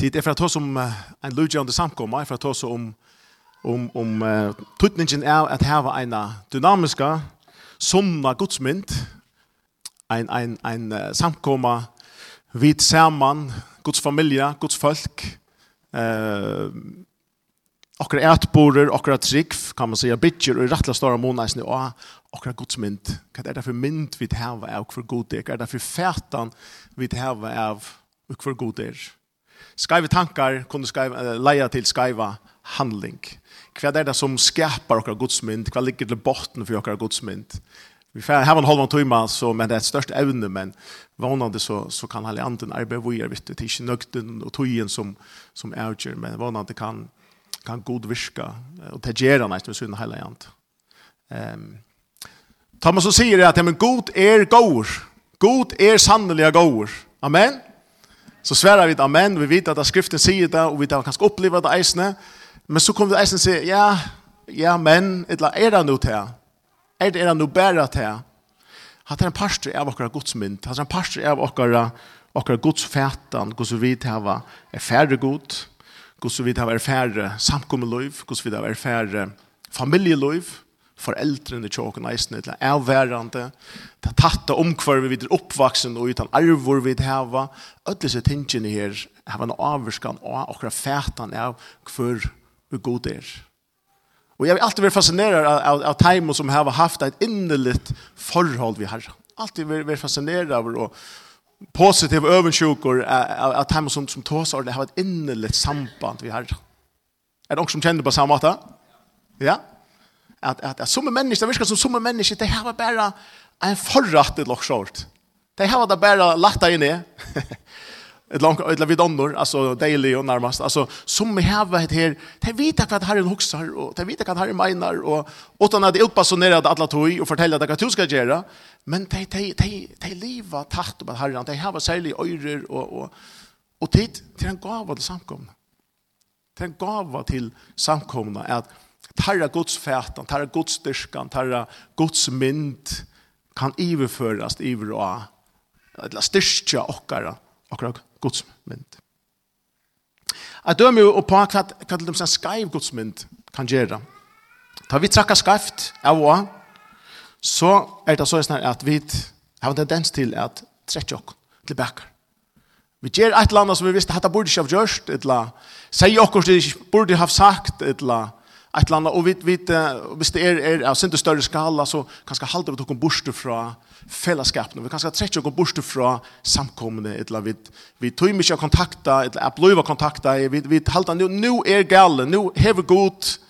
tid er for at oss om en lydgjørende samkomma, er for at som om om om uh, tutningen er at hava en dynamiska sunna godsmynd, ein ein ein uh, samkomma vid saman guds familie, guds folk eh uh, okra ertborer okra trygg kan man säga bitcher og rattla stora monasni og okra godsmynd, hva er det for mynd vit hava og for god er? Det for fætan vit hava av og for god er? Skaive tankar kunne skaive, leia til skaiva handling. Hva er det som skapar okkar godsmynd? Hva ligger til botten for Guds godsmynd? Vi får ha en halvan tøyma, så, men det er et størst evne, men vanande så, så kan alle anden arbeid vi er vitt, det er ikke nøgten og tøyen som, som er men vanande kan, kan god virka, og det gjør han med sin heila jant. Um, Thomas så sier det at, men god er god. god er sannelig god. Amen. Så svärar vi amen, vi vet att skriften säger det och vi har kanske opplevd det eisene, Men så kommer det eisne säga, ja, ja, men, er är det noe til? Er det er det noe bedre til? Han er en pastor av okkara godsmynd, han er en pastor av okkara, okkara godsfätan, gods vi hava er færre god, gods vi hava er färre samkommelöv, så vi hava er färre familjelöv, foreldrene tjåken eisene til avværende, til tatt og omkvar vi videre oppvaksen og utan arvor vi heva, Alle disse tingene her, har en avvurskan og akkurat fætan av hver vi god er. Og jeg vil alltid være fascinerad av, av, av teimen som har haft et innelitt forhold vi har. Alltid være, være av og positiv øvensjuker av, av teimen som, som tåsar det har et innerligt samband vi har. Er det noen som kjenner på samme måte? Ja? Ja? at, at, at som mennesker, det virker som som mennesker, det har bare en forrettet loksjort. Det har det bare lagt deg inn i. Et langt, et vid vidånder, altså deilig og nærmest. Altså, som vi har vært her, de vet hva Herren hokser, og de vet hva Herren mener, og åttan at det så nere at alle tog, og fortelle at hva du skal gjøre, men de, de, de, de lever tatt om Herren, de har særlig øyrer og, og, og tid til en gave til samkomne. Til en gave til samkomne, at tarra Guds fätan, tarra Guds styrkan, tarra Guds mynd kan iverföras iver och eller styrka okkara, okkara Guds mynd. Jeg dømer jo på hva, hva de sier skreiv Guds mynd kan gjøre. Da vi trakker skreft av og så er det så sånn at vi har en tendens til at trekke oss tilbake. Vi gjør et eller annet som vi visste at dette burde ikke ha gjort, eller sier oss det ikke burde ha sagt, eller ett eller. Och vi, vi, hvis det är, är alltså, inte större skala så kanske halter vi tog en borster från fällskapen. Vi kanske oss en bort från samkommande. Eller vi, vi tog mycket att kontakta, eller att blöva kontakta. Vi, vi halter nu, nu är galen, nu har vi gott.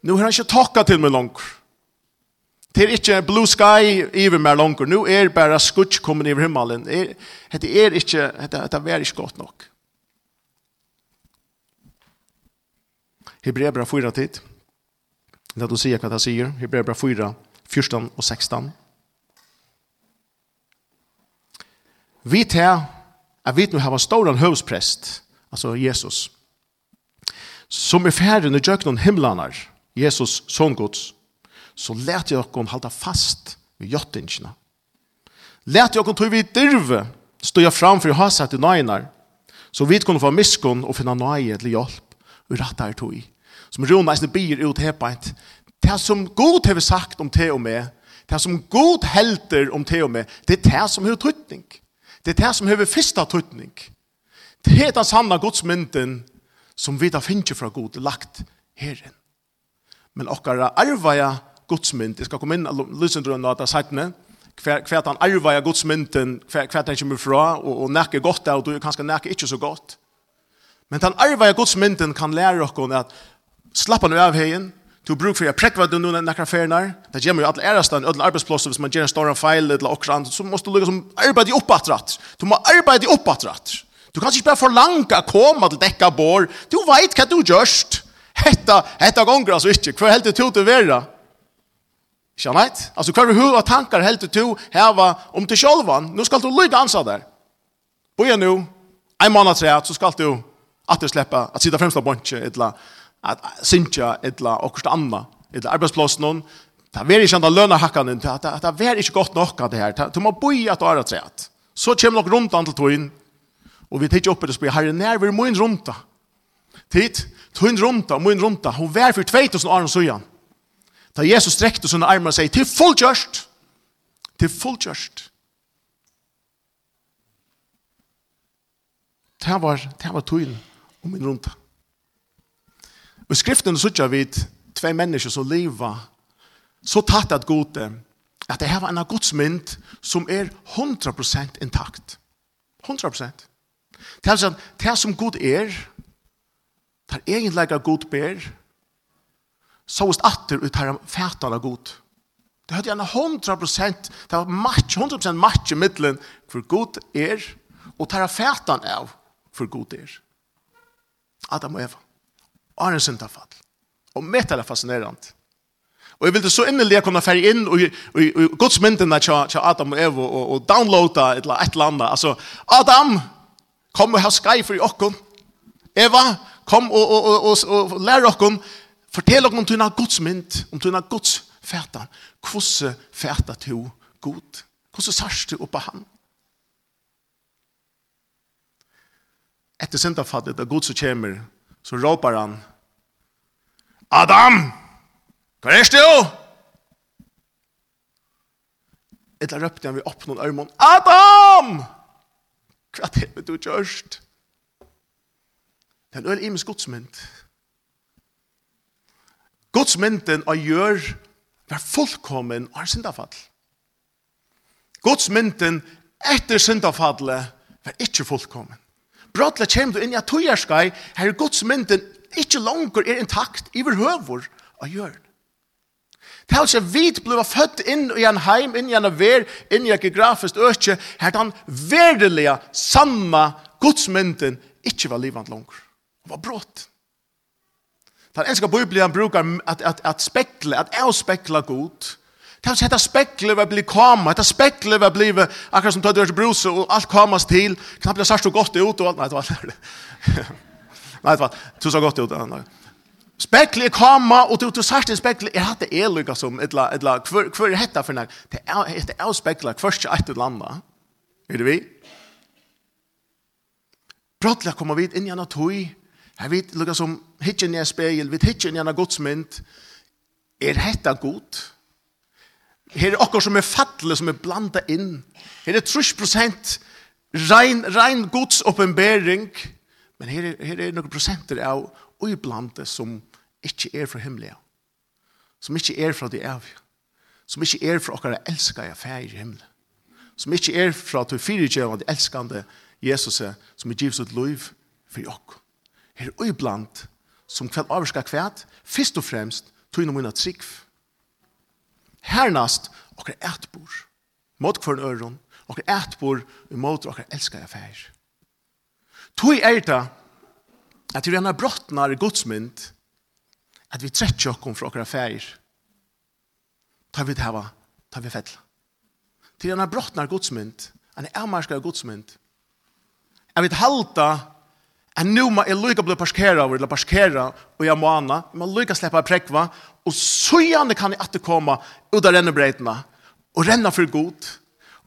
Nu har han inte takat till mig långt. Det er ikke blue sky even mer langer. Nu er bare skutsk kommet över himmelen. Det er ikke, det er ikke godt nok. Hebreabra 4 tid. Det du sier hva det säger. Hebreerbrev 4, 14 och 16. Vi tar at vi nå har en stor høvsprest, alltså Jesus, som är ferdig når jeg någon himlanar, Jesus son Guds, så lät jag honom hålla fast vid göttingarna. Lät jag honom tog vid dirve, stod jag framför och har satt i nöjnar, så vi kunde få miskunn och finna nöje till hjälp och rätta er tog i som Rona eisne byr ut hepaint, det som god hever sagt om te og med, det som god helter om te og med, det er det som hever trytning. Det er det som hever fyrsta trytning. Det er den sanna godsmynden som vi da finner fra god lagt herren. Men okkara arvaja godsmynd, jeg skal komme inn og lysen til denne av seitene, hver han arvaja godsmynden, hver han kommer fra, og, og nekker godt og du kanskje nekker ikke så godt. Men den arvaja godsmynden kan lære okkon at slappa nu av heien, du bruk for å prekva du noen nekra ferner, det gjemmer jo alle ærastan, alle arbeidsplasser, hvis man gjør en større feil, eller okra annet, så måste du lukka som arbeid i oppattratt. Du må arbeid i oppattratt. Du kan ikke bare forlanga koma til dekka bor, du veit hva du gjørst. Hetta, hetta gonger altså ikke, hva heldur du til vera? Ikke annet? Altså hva er hva tankar til to heva om til sjølvan? Nå skal du lykke ansa der. Boja nu, en måned tre, så skal du at du slipper at sitte fremst av bontje, etla, at synja etla okkurst anna, etla arbeidsplås noen, det er ikke anna lønna hakkan inn, det er ikke godt nok av det her, du må boi at du har. Så kommer nok rundt an til togin, og vi tidsj oppe det spyr, herre, nær vi moin rundt. Tid, togin rundt da, moin rundt da, hun vær for 2000 år og søyan. Da Jesus strekte sånne armar og sier, til fullkjørst, til fullkjørst. Det var, det var togin om min rundt. Og i skriften så vi tve mennesker som lever så tatt at gode at det her var en av Guds mynd som er 100% intakt. 100%. Det er sånn, det som god er, det er egentlig av god ber, så er det atter ut her fætan av god. Det hadde en 100%, det var match, 100% match i middelen for god er, og det er fætan av for god er. Adam og Eva av en syndafall. Og mitt er det fascinerende. Og jeg ville så innelig kunne fære inn og, og, og og godsmyndene til Adam og Evo og, og downloada et eller annet. Altså, Adam, kom og ha skai for i okken. Eva, kom og, og, og, og, og lær okken. Fortell okken om tunna godsmynd, om tunna godsfæta. Hvordan fæta to god? Hvordan sørst du oppa han? Etter sendafallet, da god så kommer så råpar han, Adam, hva er det du? Etter røpte han vi opp noen ørmån, Adam! Hva er det du gjørst? Det er en øl imes godsmynd. Godsmynden av gjør var fullkommen av syndafall. Godsmynden etter syndafallet var ikke fullkommen brottla kjem du inn i at tøyerskai, her er Guds mynden ikkje langer er intakt i høvor av hjørn. Det er vit blei født inn i en heim, inn i en ver, inn i en geografiskt økje, her den verdelige, samme godsmynden ikkje var livand langer. Det var brått. Den enska biblian brukar at, at, at spekle, at avspekla god, Det er dette spekler vil bli kama, dette spekler vil bli akkurat som tøyder til bruse, og alt kamas til, knappt jeg sørst så godt ut, og alt, nei, det var det. nei, det var, det, så godt ut, nei. Spekler er kama, og du sørst til spekler, er hatt det er lykka som, etla, etla, hver er hetta for nek, det er, det er spekler, hver er et landa, er det vi? Brottelig kommer vi inn i en tøy, her vi lukka som, hitjen i en spegel, vi hitjen i en godsmynd, er hetta godt, her er okkur som er fattle, som er blanda inn. Her er 30% rein, rein gods oppenbering, men her, er, her er noen prosenter av uiblande som ikke er fra himmelen, som ikke er fra det evige, som ikke er fra okkara elskar jeg fær i himmelen, som ikke er fra to fyrirgjøvande elskande Jesus som er givs ut liv for okk. Her er uiblant som kveld avskar kveld, først og fremst tog noen mina trikv, hernast okkar ætbor. Mot kvarn øron, okkar ætbor mot okkar elskar affær. Tui er det at vi renner brottnar i godsmynd at vi trettjer okkom fra okkar affær tar vi det hava, tar vi fell. Til renner brottnar godsmynd, han er i godsmynd er vi halda at nu må jeg lykke bli parskera over, eller parskera, og jeg må anna, jeg må lykke slippe prekva, og så gjerne kan jeg alltid komme ut av rennebreitene, og renna for god,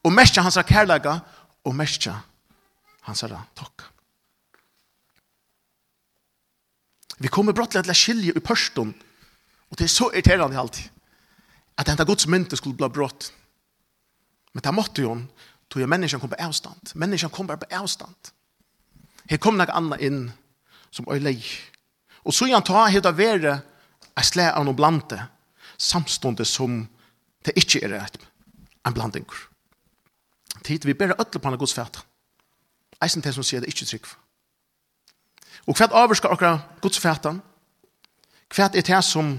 og mestja hans kærlega, og mestja hans takk. Vi kommer brottelig til å skilje i pørsten, og det er så irriterende alltid, at denne gods mynte skulle bli brott. Men det måtte jo, tog jo menneskene kom på avstand. Menneskene kom bare på avstand. Her kom nok anna inn som øylei. Og så gjerne ta hit av være en slæ av noen blante, samstående som det ikke er et, en blanding. Tid vi ber ødler på en gods fæt. Eisen til som sier det ikke trygg. Og hva avvarskar akkurat gods fæt? Hva er det som,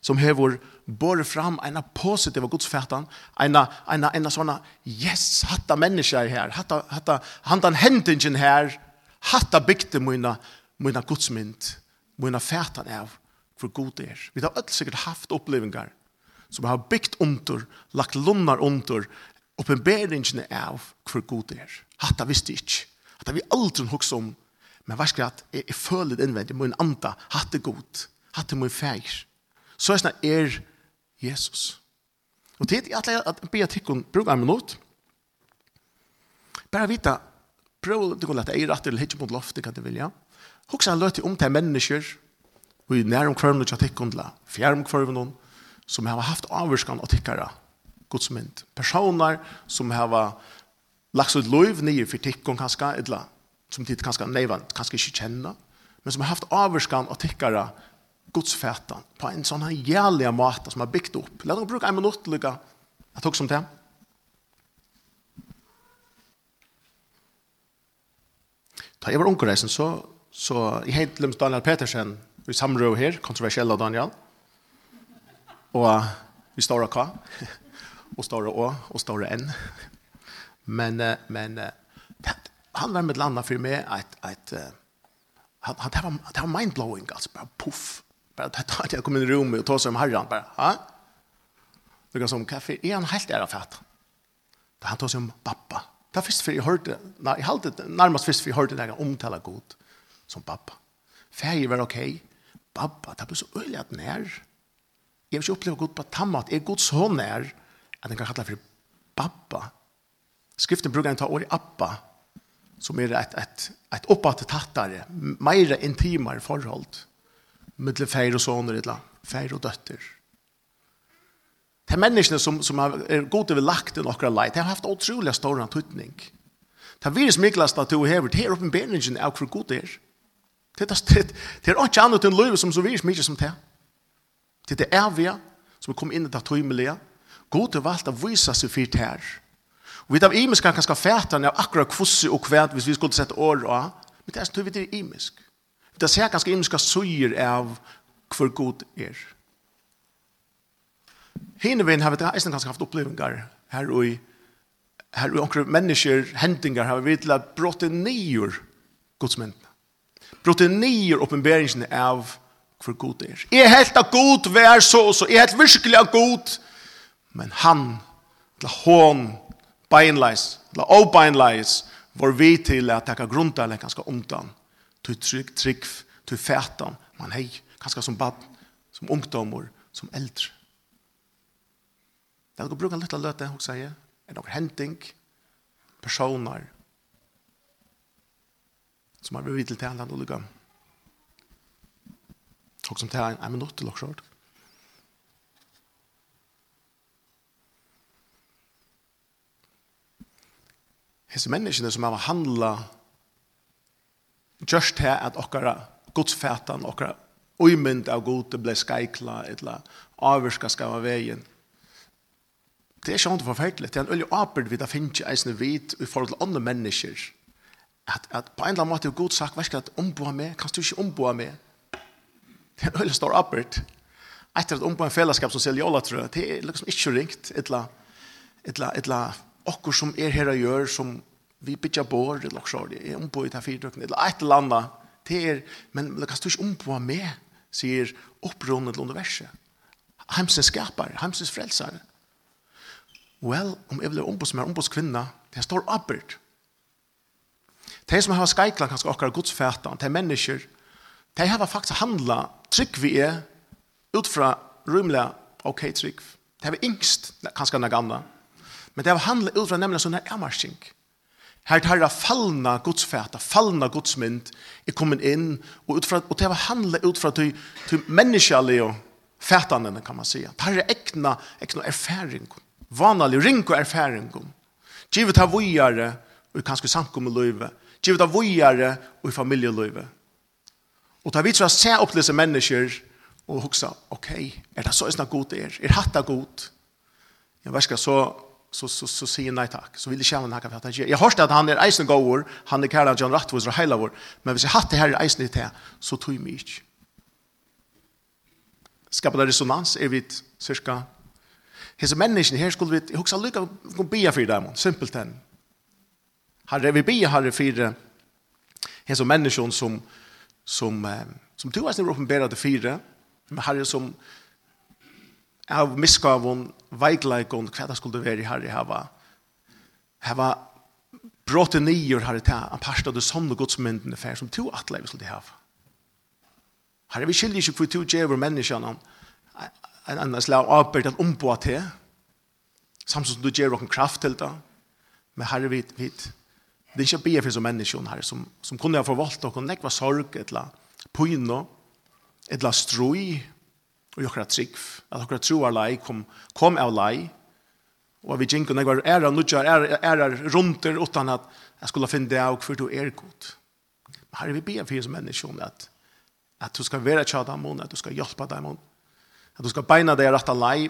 som hever bore fram en positiv godsfætan, en, en, en sånn, yes, hatta mennesker her, hatta, hatta, hantan hendingen her, hatta bygde mina, mina godsmynd, mina fætan av for god er. Vi har alt sikkert haft opplevingar som har byggt under, lagt lunnar under, oppenberingene av för god er. Hatta visste ikke. Hatta vi aldri hukse om, men vær skratt, jeg, jeg føler det innvendig, må en anda, hatt det god, hatt det må en feir. Så er det er Jesus. Og tid, jeg alle at be tikkun bruker en minutt. Bare vita, prøv du kan lette eier at du hittir mot loftet, kan du vilja. Hoksa han løte om til mennesker, og i nærum kvarmen til tikkun til fjærum kvarmen, som har haft avvurskan av tikkara, gods mynd. Personer som har lagt ut lov nye for tikkun kanskje, eller som tid kanskje neivan, kanskje ikke kjenna, men som har haft avvurskan av tikkara, godsfätan på en sån här jævlig måte som har byggt upp. La oss bruke en minutt lika att också som det. Ta jag var onkelreisen så, så i Heidlums Daniel Petersen. I samrå her, kontroversiella Daniel. Og vi står K og står Å og står N men, men han var med landa for meg at, at han, han, det var, det var mindblowing, altså. Bare puff. Bara ta att jag kommer in i rummet och tog som om herran. Bara, ja? Det var som, kaffe. Är han helt ära fatt? Han tar som om pappa. Det är först för jag hörde, nej, jag hade närmast först för jag hörde det här omtala god som pappa. Färger var okej. Pappa, det blir så öjligt när. Jag har inte upplevt god på tammat. Är god så när att den kan kalla för pappa. Skriften brukar inte år i appa som är ett, ett, ett uppåt tattare, mer intimare förhåll mellom feir og soner eller feir og døtter. De menneskene som, som er gode ved lagt i nokre leit, de har haft utrolig stor antutning. Det virus miklast at du hever, det er oppenberingen av hvor god det er. Det er ikke annet enn løyve som så virus mykje som det. Det er det evige som kom inn i det tøymelige. God er valgt å vise seg fyrt her. Og vi tar imisk kan kanskje fætene av akkurat kvossi og kvæt hvis vi skulle sette år av. Men det er sånn at vi tar imisk det ser ganske imiska suger av hvor god er. Hinevin har vi eisen ganske haft opplevingar her og i her og onkre mennesker, hendingar, har vi til at brått nior godsmyndene. Brått nior oppenberingen av hvor god er. Jeg helt av god vær så og så, jeg helt virkelig av god, men han, la hån, beinleis, la å beinleis, var vi til at takka grunta eller ganske omtann till trygg, trygg, till fätan. Man hej, kanske som bad, som ungdomar, som äldre. Det går bruka lite löte, hon säger. Är det händing, personer som har blivit till tänan och lyckan. Och som tar en minut till också. Hese menneskene som har handla just her at okkara godsfætan, okkara uimynd av gode ble skeikla, etla avvirska skava vegin. Det er ikke hånd forferdelig. Det er en øyelig aperd vi da finner eisne vit i forhold til andre mennesker. At, at på en eller annen måte er god sak, vær at omboa meg, kan du ikke omboa meg? Det er en øyelig stor aperd. Etter at omboa en fellesskap som selger jola, tror jeg, det er liksom ikke ringt, etla, etla, etla, okkur som er her og gjør, som vi bytja bor eller så er är ombå i den fyrdrucken eller ett eller annat det är men det kan du inte ombå med sier upprunnen till universum heimsens skapar heimsens frelsar well om jag vill ombå som är ombås kvinna det står uppert de som har skajklan kanske åkar godsfätan de mennesker, de har faktisk handla trygg vi er ut fra okej ok trygg. Det är yngst kanske några gamla men det har handla utifrån nämligen sådana ärmarskink Her tarra fallna gudsfæta, fallna gudsmynd, er kommet inn, og, utfra, og det var handla ut fra til, til menneskjallig og fætanene, kan man sija. er ekna, ekna erfaring, vanlig ring og erfaring. Givet av vujare, og kanskje samkom i løyve, givet av vujare og i familieløyve. Og ta vidt fra se opp disse mennesker, og hoksa, ok, er det så isna god er? Er hatta god? Jeg verskar så så så så säger nej tack. Så vill det känna hacka för att jag hörste att han är isen goer, han är Karl John Rathwoods och hela vår. Men hvis jag hade det här isen det här så tog mig inte. Skapar det resonans är vi cirka Hesa människan här skulle vi huxa lycka gå be för dem simpelt än. Hade vi be hade för hesa människan som som som du har sin uppenbara det fyra men hade som av miskavon, veikleikon, hva det skulle være i herre hava, hava bråte nyer herre ta, en av det sånne godsmyndene fær som to atleiv skulle hava. Herre, vi skiljer ikke for to djever menneskene en annan slag avbyrd at ombå til, samtidig som du djever noen kraft til det, men herre, vi, vi, det er ikke bedre for som menneskene herre, som, som kunne ha forvalgt og nekva sorg, etla pyno, etla strøy, og jokra trygg, at jokra troar lei kom, kom av lei, og vi gjenk og negvar æra er er æra runder utan at jeg skulle finne det av hver du er god. Men her er vi be for som mennesker at, at du skal være tja dem, at du skal hjelpa dem, at du skal beina deg rett av lei,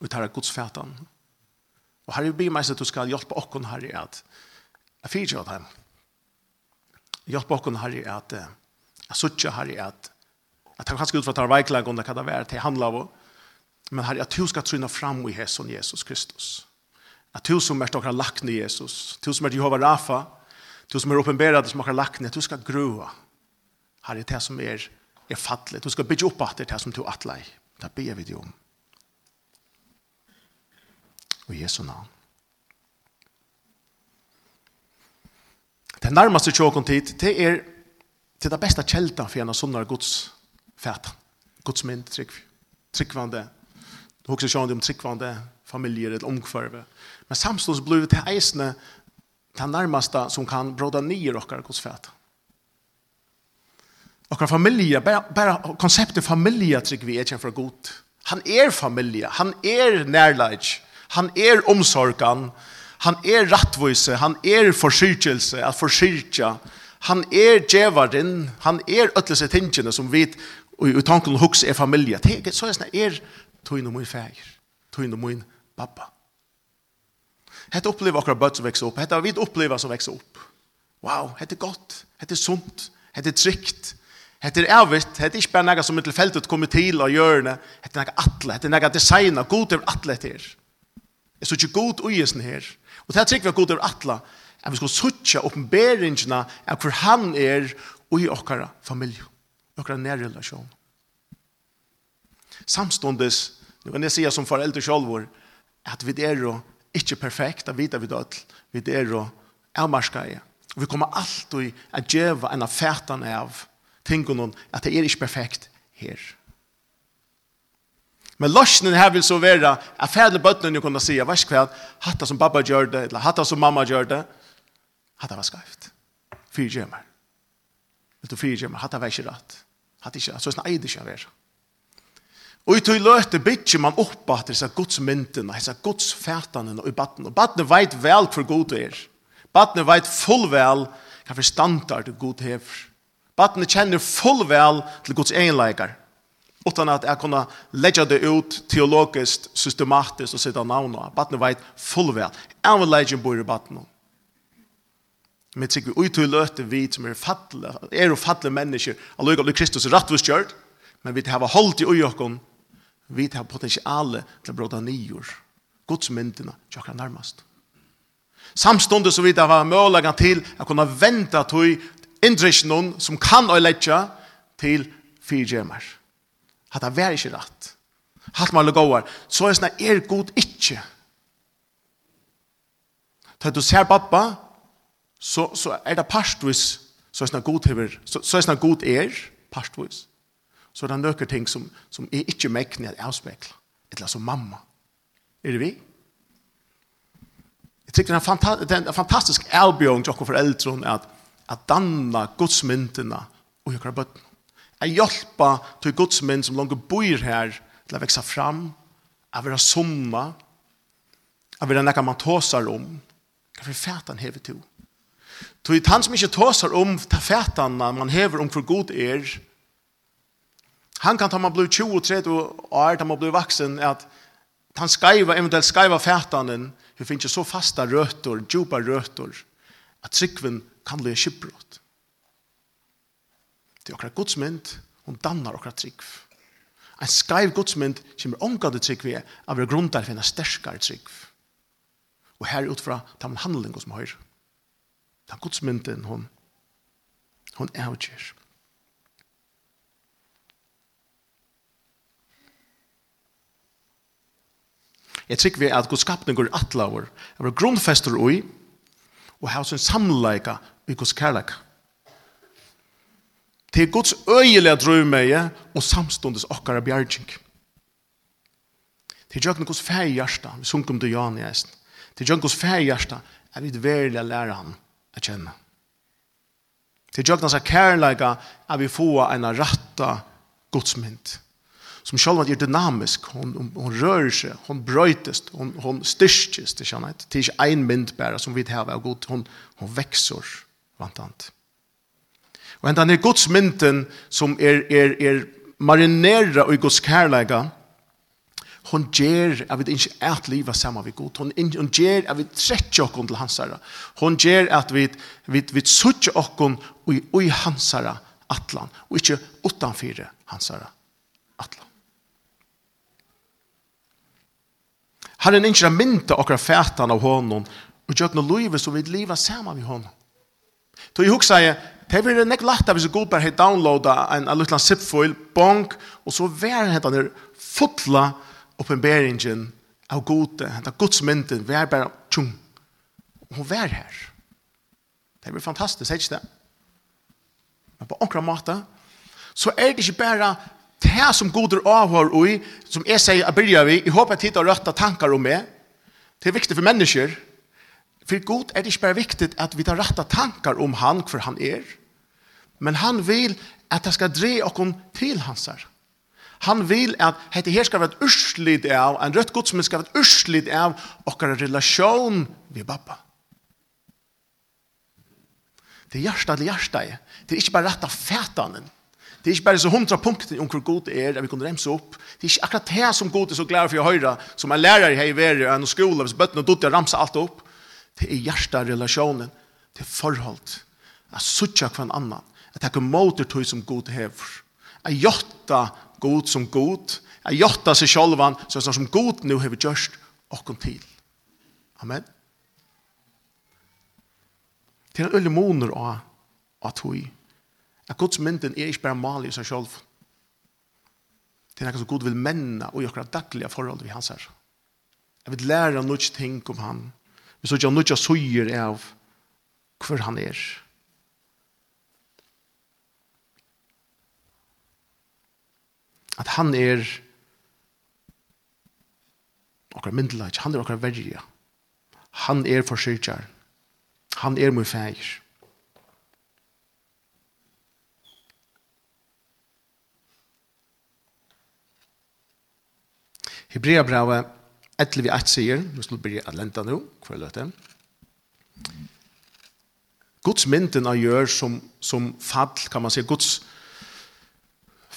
og ta Guds fætan. Og her er vi be meg at du skal hjelpe okkon her i at jeg fyrir tja dem. Hjelpa okken her i at jeg suttja her i at att han kanske ut för att om det kan det være til handla av. Men herre, at du ska tryna fram i hässon Jesus Kristus. Att du som är har lagt Jesus, du som är Jehova Rafa, du som är uppenberad som har lagt ner, du ska grua. Herre, det som är, är fattligt. Du ska bygge opp att det som du atlei. Det ber vi dig om. Och Jesu namn. Det nærmeste tjåkon tid, det er til det beste kjelta for en av sånne Guds fæta. Guds mynd, trygg, tryggvande. Du husker sjående om tryggvande familier eller omkvarve. Men samstås blir det eisne den nærmeste som kan bråda nye okkar Guds fæta. Okkar familie, bare, bare konseptet familie trygg vi er kjent för god. Han er familie, han er nærleik, han er omsorgan, han er rattvise, han er forsyrkelse, at forsyrkja, han er djevaren, han er øtlese tingene som vi Og i tanken og hukse er familie. Det er så er det er tøyn og min fæger. Tøyn og min pappa. Hette opplever akkurat bøtt som vekser opp. Hette vi opplever som vekser opp. Wow, hette er godt. Hette er sunt. Hette er trygt. Hette er avvitt. Hette er ikke bare noe som er tilfeltet kommer til å gjøre. det, Hette er noe atle. Hette er noe designer, God er atle her. Jeg så ikke god uisen her. Og det er trygt vi har god er atle. At vi skal sutja oppenberingene av hvor han er og i okkara familie några relasjon. Samståndes, nu kan jeg si som foreldre själv, att vi är då inte perfekta, vi är då, vi är då Og Vi kommer alltid att göra en affärtan av tingene att det är ikke perfekt her. Men løsningen här vill så vara fædre bøttene jo kunne si, säga, vars det hatta som pappa gjør det, eller hatta som mamma gjør det, hatta var skajft. Fyra gömmer. Vill du fyra gömmer, hatta var inte rätt. Hatt ikke, så er det ikke han være. Og i tog løte bytje man opp at disse godsmyndene, disse godsfætanene i baden. Og baden vet vel hvor god det er. Baden vet full vel hva for standard god hever. Baden kjenner full vel til gods egenleikere. Utan at jeg kunne legge det ut teologisk, systematisk og sitte navnet. Baden vet full vel. Jeg vil legge en bor i baden. Men sig ut til løte vi som er fatle, er jo fatle mennesker, allukka til Kristus er rattvist kjørt, men vi har holdt i ujokken, vi har potensiale til å bråde nyer, godsmyndene, tjokker nærmest. Samstundet så vi har mølagan til å kunne vente til indrisjonen som kan øyletja til fyrgjemmer. At det vær ikke rett. Hatt man løgåar, så er det er god ikke. Ta du ser pappa, så, så er det parstvis, så er det god hever, så, så er det god er, parstvis. Så er det nøkker ting som, som er ikke mekkene at avspekla, eller som mamma. Er det vi? Jeg tykker det er en, fanta det er en fantastisk avbjørn til dere foreldre at, at danne godsmyndene og gjøre bøtten. Jeg hjelper til godsmynd som langt bor her til å vekse fram, å være sommer, å være noe man tåser om, hva for fætan hever til. Tog han som ikke tåser om ta fætana man hever om for god er, han kan ta man blir 20-30 år, ta man blir vaksen, at han skriver, eventuelt skriver fætanen, hun finner ikke så fasta røtter, djupa røtter, at tryggven kan bli kipprott. Det er akkurat godsmynd, hun dannar akkurat trykv. En skaiv godsmynd kommer omgade trykv er av grunn til å finne sterskare trykv. Og her utfra tar man handling som høyre. Det er godsmynden hun, hun er avgjør. Jeg tykker vi er at Guds skapning går atlaver, er var grunnfester ui, og har sin samleika i Guds kærleika. Det er Guds øyelige drømmeie og samståndes okkara bjergjeng. Det er jøkken Guds færg hjersta, vi sunker om du jan i eisen. Det er jøkken Guds færg hjersta, er vi verlig lære han å kjenne. Til jøkna seg kærleika er vi få en ratta godsmynd. Som selv er dynamisk, hon, hon, hon rører seg, hon brøytest, hon, hon styrkes, det kjenner jeg. Det er ikke en mynd bare som vi har av god, hon, hon vekser, vant annet. Og enda er godsmynden som er, er, er marinera i Guds kærleika, Hon ger at vi ikke er at livet sammen vi god. Hon, hon ger at vi trekker okken til hans herre. Hon ger at vi, vi, vi sutter okken i, i hans herre atlan, og ikke utanfyre hans herre atlan. Herren er ikke mynda okkar fætan av honom, og gjør noe livet så vi lever sammen med honom. Så jeg husker jeg, det blir nek lagt hvis god bare har downloadet en, en liten zip-foil, bonk, og så vær hentan er fotla, oppenberingen av gode, henta godsmynden, vi er bare tjung. Og hun var her. Det er fantastisk, ikke det? Men på akkurat måte, så er det ikke bare det som goder avhør i, som jeg sier, jeg byrja vi, jeg håper jeg tid har røtta tankar om meg, det er viktig for mennesker, for god er det ikke bare viktig at vi tar røtta tankar om han, for han er, men han vil at det skal dreie oss til hans her. Han vil at dette her skal være et urslid av, en rødt godsmenn skal være et urslid av okkar relasjon vi pappa. Det er hjertet til hjertet. Det er ikke bare rett av fætanen. Det er ikke bare så hundra punkter om hvor god det er, at vi kunne remse opp. Det er ikke akkurat det som god er så glad for å høre, som en lærer her i verden, og en skole, hvis bøttene og dotter ramser alt opp. Det er hjertet relasjonen, det er forhold. At suttja hver annan, at det er ikke måter tog som god hever a jotta god som god, a jotta seg sjolvan som, som god nu hever gjørst okkom til. Amen. Det er en øyne moner av at hui. At Guds mynden er ikke bare mal i seg sjolv. Det er noe som Gud vil menna og i daglige forhold vi hans her. Jeg vil lære noe ting om han. Vi så ikke noe suger av hver han er. At han er okkar myndelag, han er okkar verja. Han er forsyrtjar. Han er mui fægir. Hebrea brave, etter vi eit sier, nå skal vi bli at lenta nå, hva er det? Guds mynden av gjør som, som fall, kan man si, Guds mynden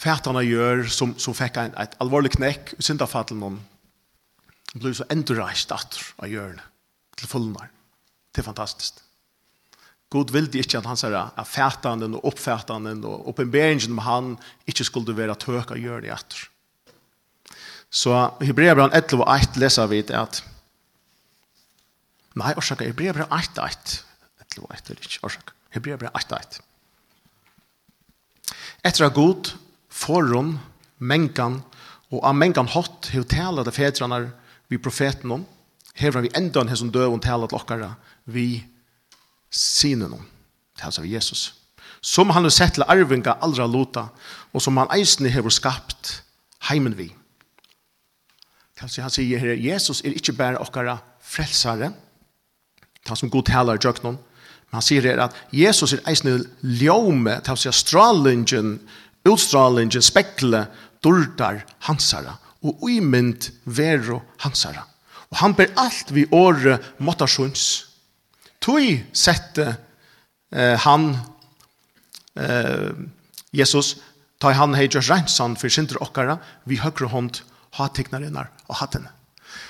fætene gjør, som, som fikk en, et alvorlig knekk, og i syndafallen om, ble så endreist atter av hjørnet, til fullnar. Det er fantastisk. God ville ikke at han sier at fætene og oppfætene og oppenberingen om han ikke skulle være tøk av hjørnet atter. Så Hebreabran 11 og 1 leser vi det at Nei, orsaka, Hebreabran og 1 11 og 8 er ikke orsaka. Hebreabran og 1 Etter at god forum, mengan, og av mengan hatt hev tala det fedrarna vi profeten om, hever vi enda en som døv og tala til okkara vi sinen om, tala vi Jesus. Som han har sett til arvinga allra lota, og som han eisne hever skapt heimen vi. Tala han sier her, Jesus er ikkje bare okkara frelsare, tala som god tala i jøknon, men han sier her at Jesus er eisne ljome, tala sier stralingen, utstrålingen spekle dordar hansara og uimynd vero hansara. Og han ber alt vi åre måttasjons. Tui sette eh, han eh, Jesus ta han hei Josh Reinsan for sinter okkara vi høyre hånd ha teknarinnar og hattene.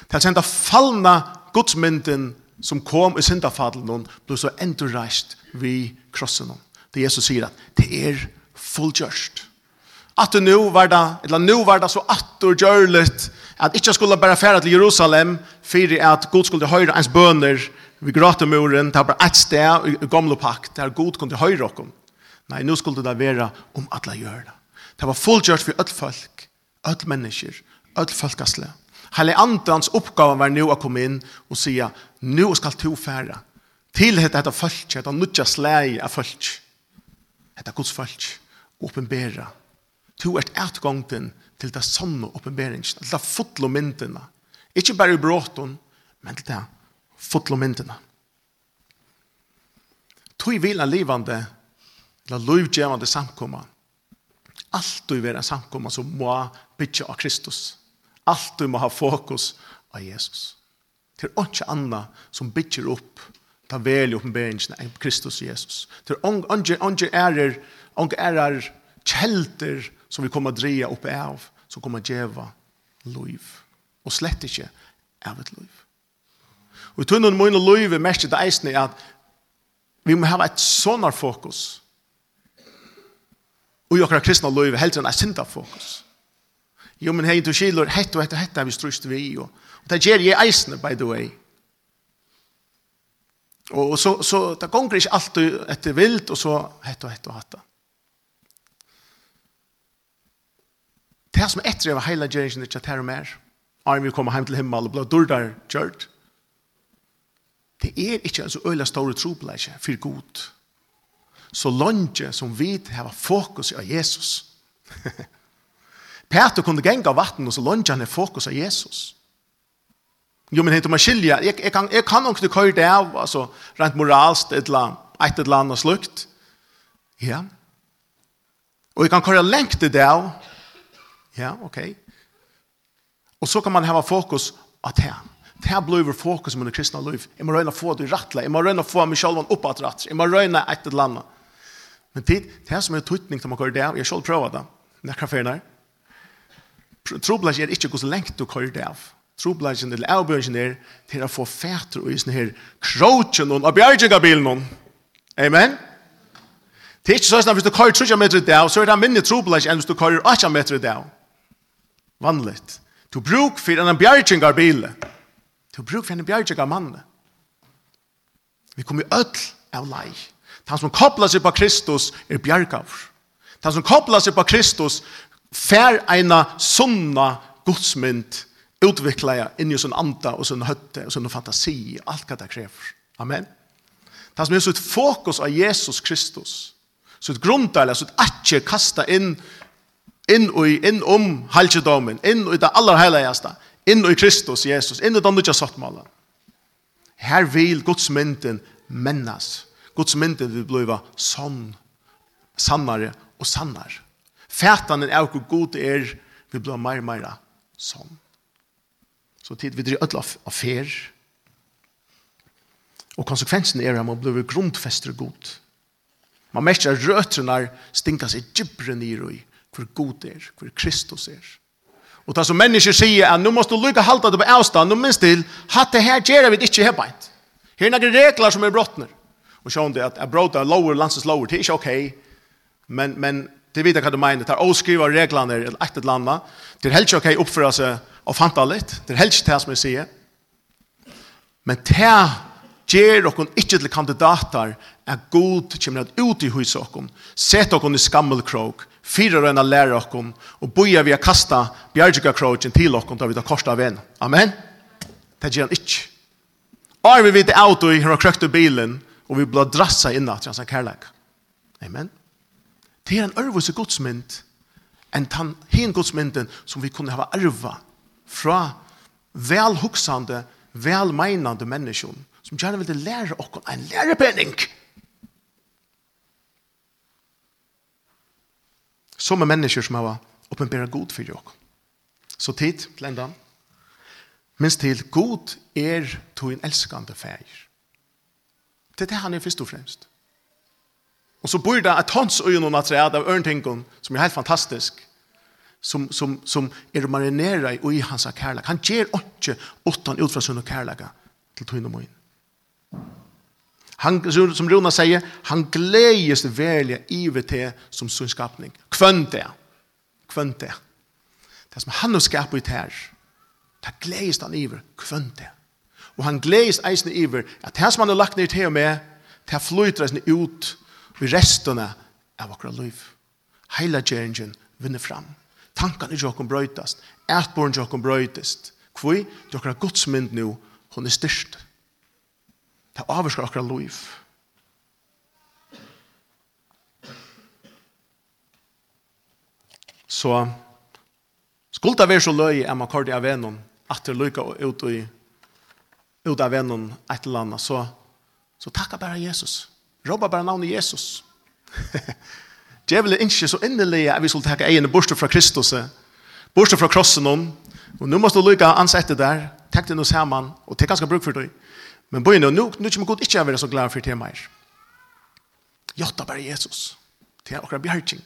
Det er senda fallna godsmynden som kom i syndafadlen ble så endurreist vi krossen. Det Jesus sier at det er fullgjørst. At nu var det, eller nu var det så attor gjørligt, at ikke skulle bare fære til Jerusalem, for at Gud skulle høyre ens bøner vi gratemuren, det var bare et sted i gamle pakt, der Gud kunne høyre okken. Nei, nu skulle det være om alle gjør det. Det var fullgjørst for alle folk, alle mennesker, alle folkesle. Hele andans oppgave var nu å komme inn og sige, nu skal to fære. Til dette folket, dette nødja slæg av folk. Dette Guds folk åpenbæra. To er etgångten til det sånne åpenbæringen, til det fotlo myndene. Ikke bare i bråten, men til det fotlo myndene. Tog vil en livande, eller lovgjevande samkomma. Alt du vil en samkomma som må bytja av Kristus. Alt du må ha fokus av Jesus. Det er ikke anna som bytjer opp ta vel i oppenberingen av Kristus og Jesus. Det er ikke ærer Og er kjelter som vi kommer å dreie opp av, som kommer å djeva liv. Og slett ikke av et liv. Og i tunnen munn og liv er mest det eisende at vi må ha et sånn fokus. Og i okra kristna liv er helt enn et sinta fokus. Jo, men hei, du skilur, hett og hett og hett er vi strust vi i. Og, det gjør jeg eisende, by the way. Og, og så, så det gonger ikke alltid etter vilt, og så hett og hett og hatt det. Det som etter var heila gjerringen ikke at her og mer, er vi kommer hjem til himmel og blir dårdar kjørt, det er ikke en så øyla store trobleisje for god. Så langt som vi har fokus av Jesus. Peter kunne genga vatten og så langt han er fokus av Jesus. Jo, men hentum man skilja, jeg, jeg, kan, jeg kan ikke du køyre det av, altså, rent moralst, et eller annet, et eller annet slukt. Ja. Og jeg kan køyre lengt det av, Ja, ok. Og så kan man hava fokus at her. det. her blir fokus med det kristne liv. Jeg må røyne å få det rattla. Jeg må røyne å få meg selv opp at rattla. Jeg må røyne et eller annet. Men det, det er som er tøytning til man går det av. Jeg selv prøver det. Når jeg kan der. Trobladjen er ikke hvordan lengt du går det av. Trobladjen eller avbjørnjen er til å få fæter og i sånne her krogen og abjergjeng av bilen. Amen? Det er ikke sånn at hvis du kører 30 meter i dag, så er det minne trobladjen enn hvis du kører 8 meter i dag vanligt. Du bruk för en bjärgingar bil. Du bruk för en bjärgingar mann. Vi kommer öll av lei. Han som kopplar sig på Kristus är bjärgavr. Han som kopplar sig på Kristus fär ena sunna godsmynd utvikla jag in i sin anda och sin hötte och sin fantasi allt vad det kräver. Amen. Han som är så ett fokus av Jesus Kristus så ett grunddel, så ett atje kasta in inn i, inn om halvdomen, inn i det aller heiligeste, inn i Kristus, Jesus, inn i den nødja sattmålen. Her vil Guds mynden mennes. Guds mynden vil bli sånn, sannare og sannar. Fætanen er hvor god er, vil bli mer og mer sånn. Så tid vi driver ødel av fer. Og konsekvensen er at man blir grundfester god. Man merker at røtrene stinker seg djupere nere i hvor god er, hvor Kristus er. Og det som mennesker sier er, nå måste du lykke halte det på avstand, nå minst til, hatt det her gjør vi ikke hebbeint. Her er noen regler som er brottner. Og sjån det at jeg bråta lower, landsens lower, det er ikke ok, men, men det vet jeg hva du mener, det er åskriva reglene eller et eller annet, det er helt ikke ok oppføre seg og fanta litt, det er helt ikke det som jeg sier, men det Gjer okkon ikkje til kandidatar er god kjemmer at ut i hus okkon. Set okkon i skammelkrog, fyra røyna lærer okkon, og boja vi kasta kasta bjergjegakrogen til okkon da vi tar korsta av en. Amen? Det gjer han ikkje. Ar vi vet auto i hra krøkte bilen, og vi blir drassa inna til hans kærleik. Amen? Det er en ørvus i godsmynd, enn tan hin godsmynden som vi kunne hava arva fra velhuksande, velmeinande menneskjon som gjerne vil lære oss en lærepenning. Som er mennesker som har åpenbæret god for oss. Så tid til. Minst til god er to en elskande feir. Det er det han er først og fremst. Og så bor det et hans øyne og det av ørntingon som er helt fantastisk som, som, som er marinera i hans kærlek. Han gjør ikke åttan ut fra sin kærlek til tøyne og Han, som Rona sier, han gledes velja ivet til som sunnskapning. skapning. Det. Kvönt det. Det som han har skapet ut her, Det gledes han iver. Kvönt det. Og han gledes eisen iver at det som han har lagt ned til og med, det har flyter eisen ut i restene av akkurat liv. Heila gjerningen vinner fram. Tankene ikke åkken brøytast. Ætborn ikke åkken brøytast. Kvoi, det er akkurat godsmynd nå? hun er styrst. Det avskar akkurat liv. Så skulle det være så løy at man kort av avenon at det lykka ut, i, ut av avenon et eller annet så, så takka bare Jesus. Robba bare navnet Jesus. Djevelen ikke så innelig at vi skulle takka egen borste fra Kristus borste fra krossen om og nå måste du lykke ansette der takk det noe sammen og det er ganske bruk for deg. Men bøyne, nu, nu kommer Gud ikke være så glad for det mer. Jotta bare Jesus. Det er akkurat bjergjeng.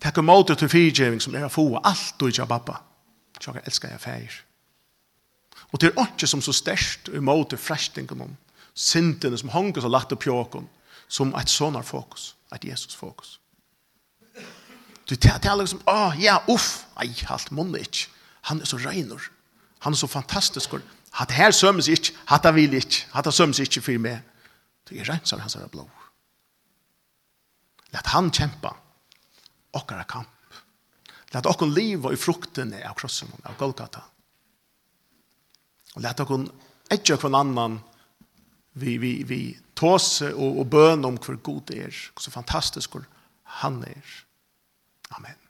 Takk om åter til fyrtjeving som er å få alt du ikke har pappa. Jeg elsker jeg feir. Og det er ikke som så størst i måte frestingen om syndene som honges og lagt opp jåken som et sånne fokus, et Jesus fokus. Du tar liksom, som, åh, ja, uff, ei, halt munne ikke. Han er så regner. Han er så fantastisk. Hatt her sømmes ikke, hatt her vil ikke, hatt her sømmes ikke for meg. Det er rent som hans er blå. Lett han kjempa okkara kamp. Lett okkon liv og i fruktene av krossen av Golgata. Og lett okkon etter hver annan vi, vi, vi tåse og, og bøn om hver god er, så fantastisk han er. Amen.